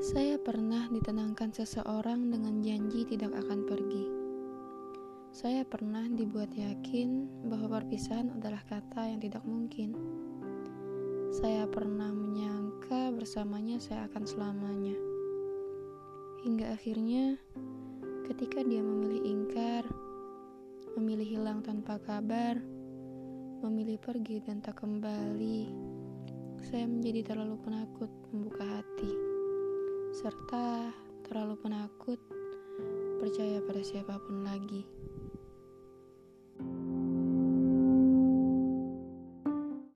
Saya pernah ditenangkan seseorang dengan janji tidak akan pergi. Saya pernah dibuat yakin bahwa perpisahan adalah kata yang tidak mungkin. Saya pernah menyangka bersamanya saya akan selamanya. Hingga akhirnya, ketika dia memilih ingkar, memilih hilang tanpa kabar, memilih pergi dan tak kembali, saya menjadi terlalu penakut membuka hati, serta terlalu penakut percaya pada siapa pun lagi.